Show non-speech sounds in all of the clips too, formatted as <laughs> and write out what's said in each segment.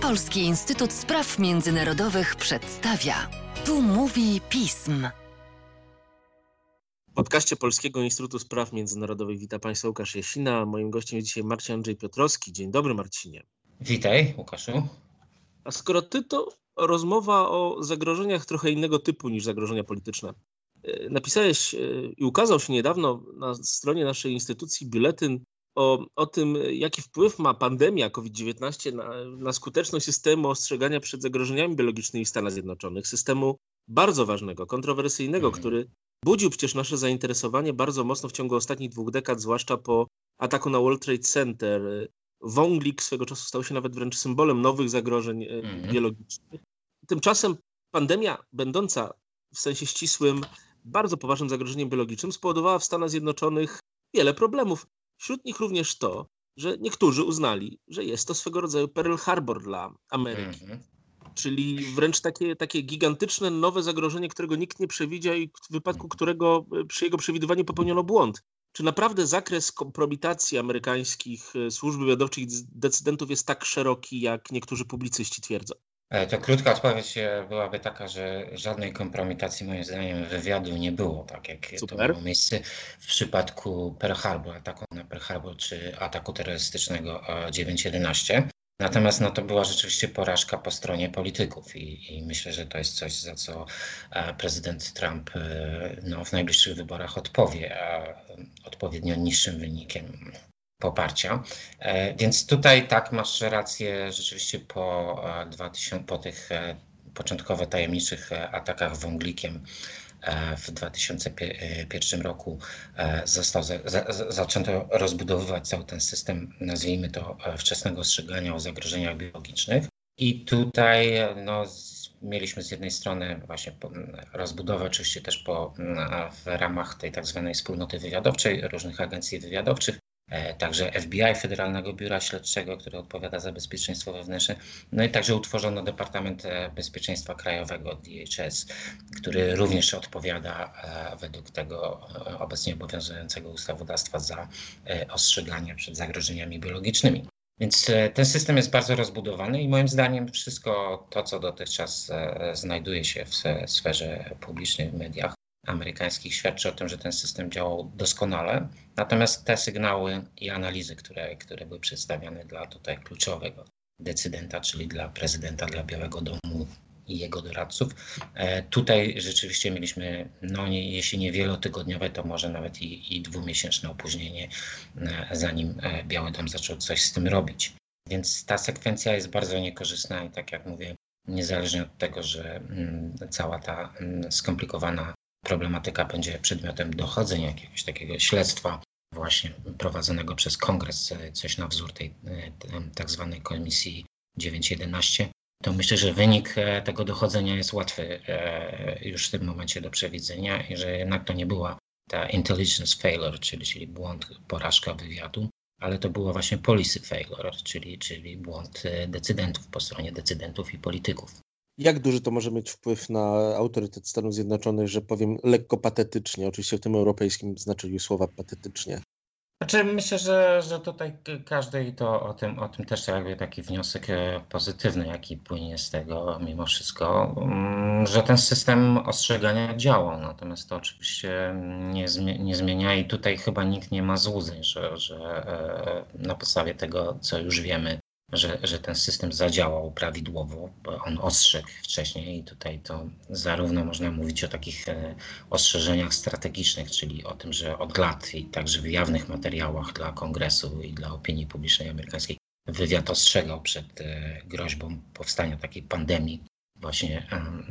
Polski Instytut Spraw Międzynarodowych przedstawia. Tu mówi pism. W podcaście Polskiego Instytutu Spraw Międzynarodowych witam Państwa Łukasz Jasina. Moim gościem jest dzisiaj Marcin Andrzej Piotrowski. Dzień dobry Marcinie. Witaj Łukaszu. A skoro ty, to rozmowa o zagrożeniach trochę innego typu niż zagrożenia polityczne. E, napisałeś e, i ukazał się niedawno na stronie naszej instytucji biuletyn o, o tym, jaki wpływ ma pandemia COVID-19 na, na skuteczność systemu ostrzegania przed zagrożeniami biologicznymi w Stanach Zjednoczonych. Systemu bardzo ważnego, kontrowersyjnego, mm. który budził przecież nasze zainteresowanie bardzo mocno w ciągu ostatnich dwóch dekad, zwłaszcza po ataku na World Trade Center. Wąglik swego czasu stał się nawet wręcz symbolem nowych zagrożeń mm. biologicznych. Tymczasem pandemia, będąca w sensie ścisłym bardzo poważnym zagrożeniem biologicznym, spowodowała w Stanach Zjednoczonych wiele problemów. Wśród nich również to, że niektórzy uznali, że jest to swego rodzaju Pearl Harbor dla Ameryki. Mm -hmm. Czyli wręcz takie, takie gigantyczne, nowe zagrożenie, którego nikt nie przewidział i w wypadku którego e, przy jego przewidywaniu popełniono błąd. Czy naprawdę zakres kompromitacji amerykańskich e, służb wywiadowczych decydentów jest tak szeroki, jak niektórzy publicyści twierdzą? E, to krótka odpowiedź byłaby taka, że żadnej kompromitacji moim zdaniem wywiadu nie było, tak jak Super. to było miejsce w przypadku Pearl Harbor, ataku na Pearl Harbor czy ataku terrorystycznego 9.11. Natomiast no, to była rzeczywiście porażka po stronie polityków i, i, myślę, że to jest coś, za co e, prezydent Trump e, no, w najbliższych wyborach odpowie, a odpowiednio niższym wynikiem poparcia. E, więc tutaj tak, masz rację, rzeczywiście po, 2000, po tych początkowo tajemniczych atakach wąglikiem w 2001 roku został, za, za, zaczęto rozbudowywać cały ten system, nazwijmy to, wczesnego ostrzegania o zagrożeniach biologicznych. I tutaj no, mieliśmy z jednej strony właśnie rozbudowę, oczywiście też po, w ramach tej tak zwanej wspólnoty wywiadowczej, różnych agencji wywiadowczych, E, także FBI, Federalnego Biura Śledczego, które odpowiada za bezpieczeństwo wewnętrzne, no i także utworzono Departament e, Bezpieczeństwa Krajowego, DHS, który również odpowiada e, według tego obecnie obowiązującego ustawodawstwa za ostrzeganie przed zagrożeniami biologicznymi. Więc ten system jest bardzo rozbudowany i moim zdaniem wszystko to, co dotychczas znajduje się w sferze publicznej, w mediach, amerykańskich świadczy o tym, że ten system działał doskonale. Natomiast te sygnały i analizy, które, które były przedstawiane dla tutaj kluczowego decydenta, czyli dla prezydenta, dla Białego Domu i jego doradców. E, tutaj rzeczywiście mieliśmy, no nie, jeśli nie wielotygodniowe, to może nawet i, i dwumiesięczne opóźnienie, e, zanim e, Biały Dom zaczął coś z tym robić. Więc ta sekwencja jest bardzo niekorzystna i tak jak mówię, niezależnie od tego, że mm, cała ta mm, skomplikowana problematyka będzie przedmiotem dochodzenia jakiegoś takiego śledztwa właśnie prowadzonego przez kongres, e, coś na wzór tej e, tak zwanej komisji 911, to myślę, że wynik e, tego dochodzenia jest łatwy już w tym momencie do przewidzenia i że jednak to nie była ta intelligence failure, czyli, czyli błąd, porażka wywiadu, ale to było właśnie policy failure, czyli, czyli błąd decydentów po stronie decydentów i polityków. Jak duży to może mieć wpływ na autorytet Stanów Zjednoczonych, że powiem lekko patetycznie, oczywiście w tym europejskim znaczeniu słowa patetycznie? Znaczy myślę, że, że tutaj każdy i to o tym, o tym też jakby taki wniosek e, pozytywny, jaki płynie z tego mimo wszystko, mm, że ten system ostrzegania działał. Natomiast to oczywiście nie, nie zmienia i tutaj chyba nikt nie ma złudzeń, że, że e, na podstawie tego, co już wiemy, że, że ten system zadziałał prawidłowo, bo on ostrzegł wcześniej i tutaj to zarówno można mówić o takich e, ostrzeżeniach strategicznych, czyli o tym, że od lat i także w jawnych materiałach dla kongresu i dla opinii publicznej amerykańskiej wywiad ostrzegał przed e, groźbą powstania takiej pandemii właśnie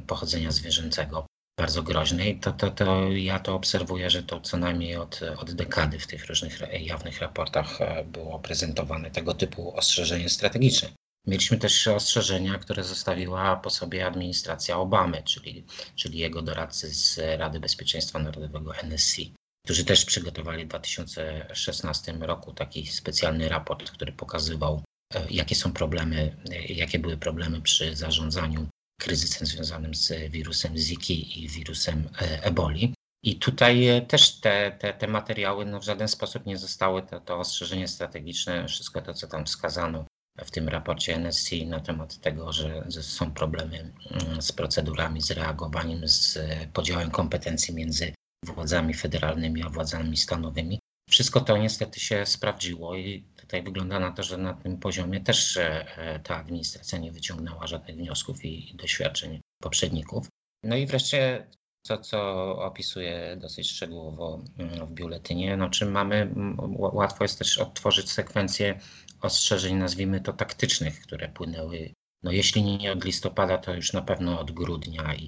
pochodzenia zwierzęcego bardzo groźnej, to, to, to ja to obserwuję, że to co najmniej od, od dekady w tych różnych jawnych raportach e, było prezentowane tego typu ostrzeżenie strategiczne. Mieliśmy też ostrzeżenia, które zostawiła po sobie administracja Obamy, czyli, czyli jego doradcy z Rady Bezpieczeństwa Narodowego NSC, którzy też przygotowali w 2016 roku taki specjalny raport, który pokazywał, e, jakie są problemy, e, jakie były problemy przy zarządzaniu kryzysem związanym z wirusem Ziki i wirusem e, eboli. I tutaj e, też te, te, te materiały no w żaden sposób nie zostały, to, to ostrzeżenie strategiczne, wszystko to, co tam wskazano, w tym raporcie NSC na temat tego, że, są problemy mm, z procedurami, z reagowaniem, z podziałem kompetencji między władzami federalnymi a władzami stanowymi. Wszystko to niestety się sprawdziło i tutaj wygląda na to, że na tym poziomie też e, ta administracja nie wyciągnęła żadnych wniosków i, doświadczeń poprzedników. No i wreszcie to, co opisuję dosyć szczegółowo mm, w biuletynie, no czym mamy, łatwo jest też odtworzyć sekwencję ostrzeżeń, nazwijmy to taktycznych, które płynęły, no jeśli nie od listopada, to już na pewno od grudnia i,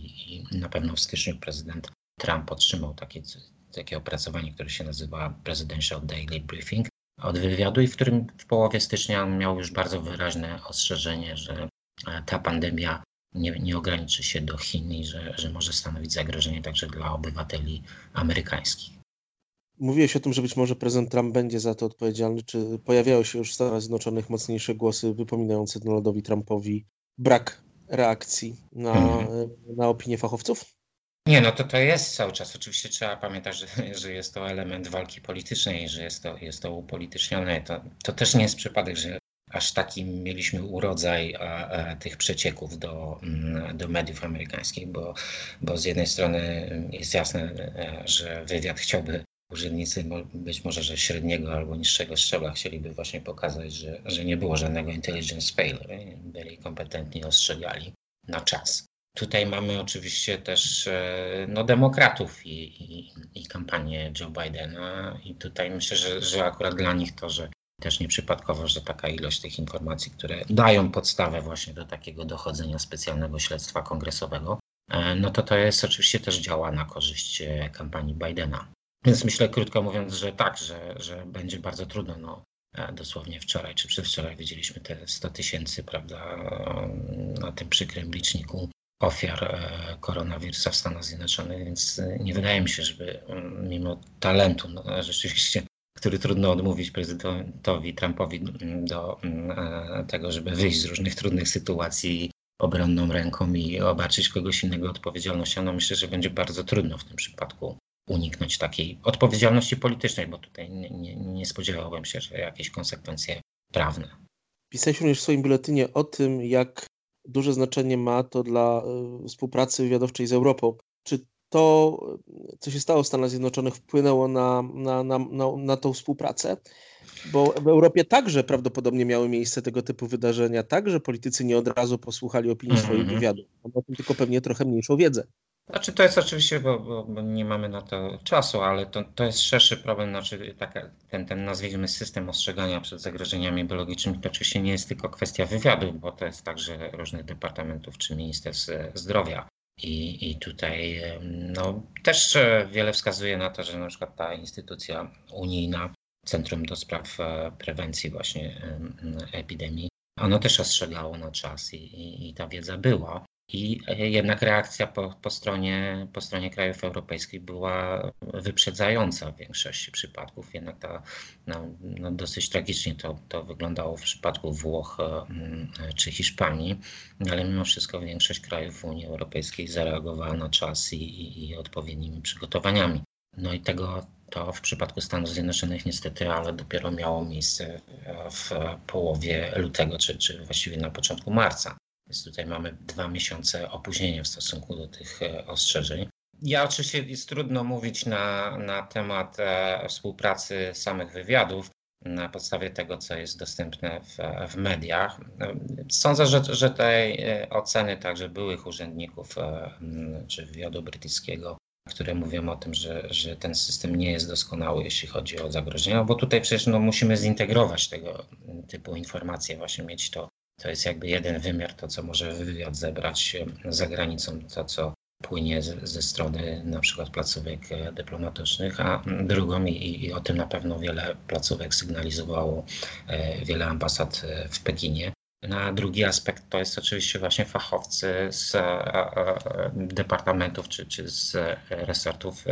i na pewno w styczniu prezydent Trump otrzymał takie, takie opracowanie, które się nazywa Presidential Daily Briefing od wywiadu i w którym w połowie stycznia miał już bardzo wyraźne ostrzeżenie, że e, ta pandemia nie, nie ograniczy się do Chin i że, że może stanowić zagrożenie także dla obywateli amerykańskich. Mówiłeś o tym, że być może prezydent Trump będzie za to odpowiedzialny. Czy pojawiały się już w Stanach Zjednoczonych mocniejsze głosy wypominające Donaldowi Trumpowi brak reakcji na, mhm. na opinię fachowców? Nie, no to to jest cały czas. Oczywiście trzeba pamiętać, że, <laughs> że jest to element walki politycznej, że jest to, jest to upolitycznione. To, to też nie jest przypadek, że aż taki mieliśmy urodzaj a, a, tych przecieków do, mm, do mediów amerykańskich, bo, bo z jednej strony jest jasne, e, że wywiad chciałby urzędnicy być może, że średniego albo niższego szczebla chcieliby właśnie pokazać, że, że nie było żadnego intelligence fail, byli kompetentni, ostrzegali na czas. Tutaj mamy oczywiście też e, no, demokratów i, i, i kampanię Joe Bidena i tutaj myślę, że, że akurat dla nich to, że też nieprzypadkowo, że taka ilość tych informacji, które dają podstawę właśnie do takiego dochodzenia specjalnego śledztwa kongresowego, e, no to to jest oczywiście też działa na korzyść e, kampanii Bidena. Więc myślę, krótko mówiąc, że tak, że, że będzie bardzo trudno. No, dosłownie wczoraj czy przedwczoraj widzieliśmy te 100 tysięcy, prawda, na tym przykrym liczniku ofiar koronawirusa w Stanach Zjednoczonych, więc nie wydaje mi się, żeby mm, mimo talentu no, <laughs> rzeczywiście który trudno odmówić prezydentowi Trumpowi do mm, tego, żeby wyjść z różnych trudnych sytuacji obronną ręką i obarczyć kogoś innego odpowiedzialnością, no myślę, że będzie bardzo trudno w tym przypadku uniknąć takiej odpowiedzialności politycznej, bo tutaj nie, nie, nie spodziewałbym się, że jakieś konsekwencje prawne. Pisałeś również w swoim biuletynie o tym, jak duże znaczenie ma to dla y, współpracy wywiadowczej z Europą. Czy to, co się stało w Stanach Zjednoczonych, wpłynęło na, na, na, na, na tą współpracę, bo w Europie także prawdopodobnie miały miejsce tego typu wydarzenia, także politycy nie od razu posłuchali opinii swoich wywiadów, mam tylko pewnie trochę mniejszą wiedzę. Znaczy to jest oczywiście, bo, bo, nie mamy na to czasu, ale to, to jest szerszy problem, znaczy taka, ten, ten nazwijmy system ostrzegania przed zagrożeniami biologicznymi to oczywiście nie jest tylko kwestia wywiadów, bo to jest także różnych departamentów czy ministerstw zdrowia. I, I tutaj no, też wiele wskazuje na to, że na przykład ta instytucja unijna, Centrum do Spraw e, Prewencji właśnie epidemii, ono też ostrzegało na czas i, i, i ta wiedza była. I e, jednak reakcja po, po, stronie, po stronie krajów europejskich była wyprzedzająca w większości przypadków. Jednak ta, no, no dosyć tragicznie to, to wyglądało w przypadku Włoch e, czy Hiszpanii, ale mimo wszystko większość krajów Unii Europejskiej zareagowała na czas i, i, i odpowiednimi przygotowaniami. No i tego to w przypadku Stanów Zjednoczonych niestety, ale dopiero miało miejsce w połowie lutego, czy, czy właściwie na początku marca. Więc tutaj mamy dwa miesiące opóźnienia w stosunku do tych e, ostrzeżeń. Ja oczywiście jest trudno mówić na, na temat e, współpracy samych wywiadów na podstawie tego, co jest dostępne w, w mediach. Sądzę, że, że tej e, oceny także byłych urzędników czy wywiadu brytyjskiego, które mówią o tym, że, że ten system nie jest doskonały, jeśli chodzi o zagrożenia, bo tutaj przecież no, musimy zintegrować tego typu informacje, właśnie mieć to to jest jakby jeden wymiar, to co może wywiad zebrać za granicą, to co płynie z, ze strony na przykład placówek e, dyplomatycznych, a drugą i, i o tym na pewno wiele placówek sygnalizowało, e, wiele ambasad e, w Pekinie. Na drugi aspekt to jest oczywiście właśnie fachowcy z departamentów czy, czy z resortów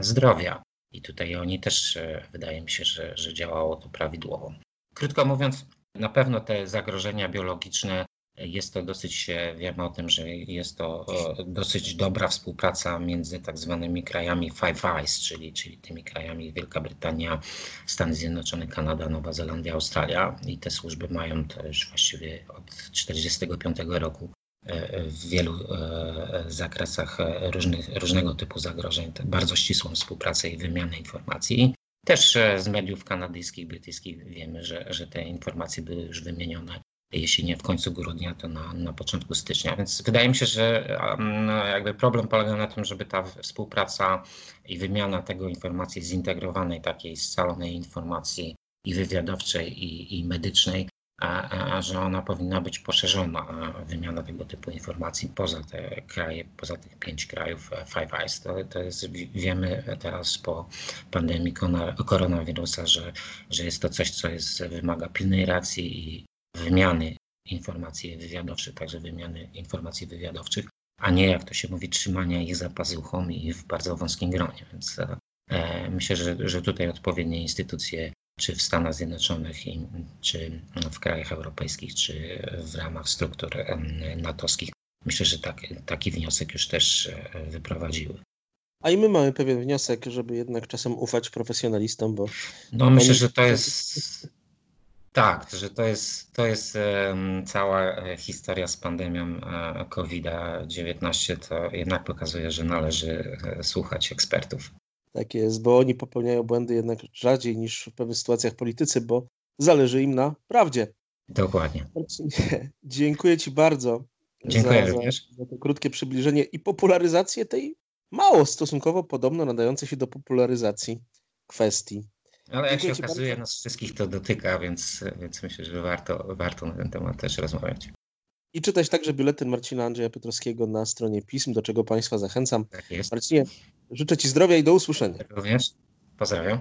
zdrowia. I tutaj oni też wydaje mi się, że, że działało to prawidłowo. Krótko mówiąc, na pewno te zagrożenia biologiczne Jest to dosyć, wiemy o tym, że jest to dosyć dobra współpraca między tak zwanymi krajami Five Eyes, czyli, czyli tymi krajami Wielka Brytania, Stany Zjednoczone, Kanada, Nowa Zelandia, Australia. I te służby mają już właściwie od 1945 roku e, w wielu e, zakresach różnych, różnego typu zagrożeń, bardzo ścisłą współpracę i wymianę informacji. Też z mediów kanadyjskich, brytyjskich wiemy, że, że te informacje były już wymienione jeśli nie w końcu grudnia, to na, na początku stycznia. Więc wydaje mi się, że no, jakby problem polega na tym, żeby ta współpraca i wymiana tego informacji zintegrowanej, takiej scalonej informacji i wywiadowczej, i, i medycznej, a, a, że ona powinna być poszerzona, wymiana tego typu informacji poza te kraje, poza tych pięć krajów e, Five Eyes. To, to jest, wiemy teraz po pandemii koronawirusa, że, że jest to coś, co jest, wymaga pilnej reakcji i wymiany informacji wywiadowczych, także wymiany informacji wywiadowczych, a nie, jak to się mówi, trzymania ich za pazuchą i w bardzo wąskim gronie. Więc e, myślę, że, że tutaj odpowiednie instytucje, czy w Stanach Zjednoczonych, czy w krajach europejskich, czy w ramach struktur natowskich, myślę, że tak, taki wniosek już też e, wyprowadziły. A i my mamy pewien wniosek, żeby jednak czasem ufać profesjonalistom, bo. No, myślę, że to jest <laughs> tak, że to jest, to jest cała e, historia z pandemią e, COVID-19, to jednak pokazuje, że należy słuchać ekspertów. Tak jest, bo oni popełniają błędy jednak rzadziej niż w pewnych sytuacjach politycy, bo zależy im na prawdzie. Dokładnie. Dziękuję Ci bardzo Dziękuję za, również. za to krótkie przybliżenie i popularyzację tej mało stosunkowo podobno nadającej się do popularyzacji kwestii. Ale jak się okazuje, nas wszystkich to dotyka, więc, więc myślę, że warto, warto na ten temat też rozmawiać. I czytać także biuletyn Marcina Andrzeja Piotrowskiego na stronie pism, do czego Państwa zachęcam. Tak jest. Marcinie, życzę Ci zdrowia i do usłyszenia. Również. Pozdrawiam.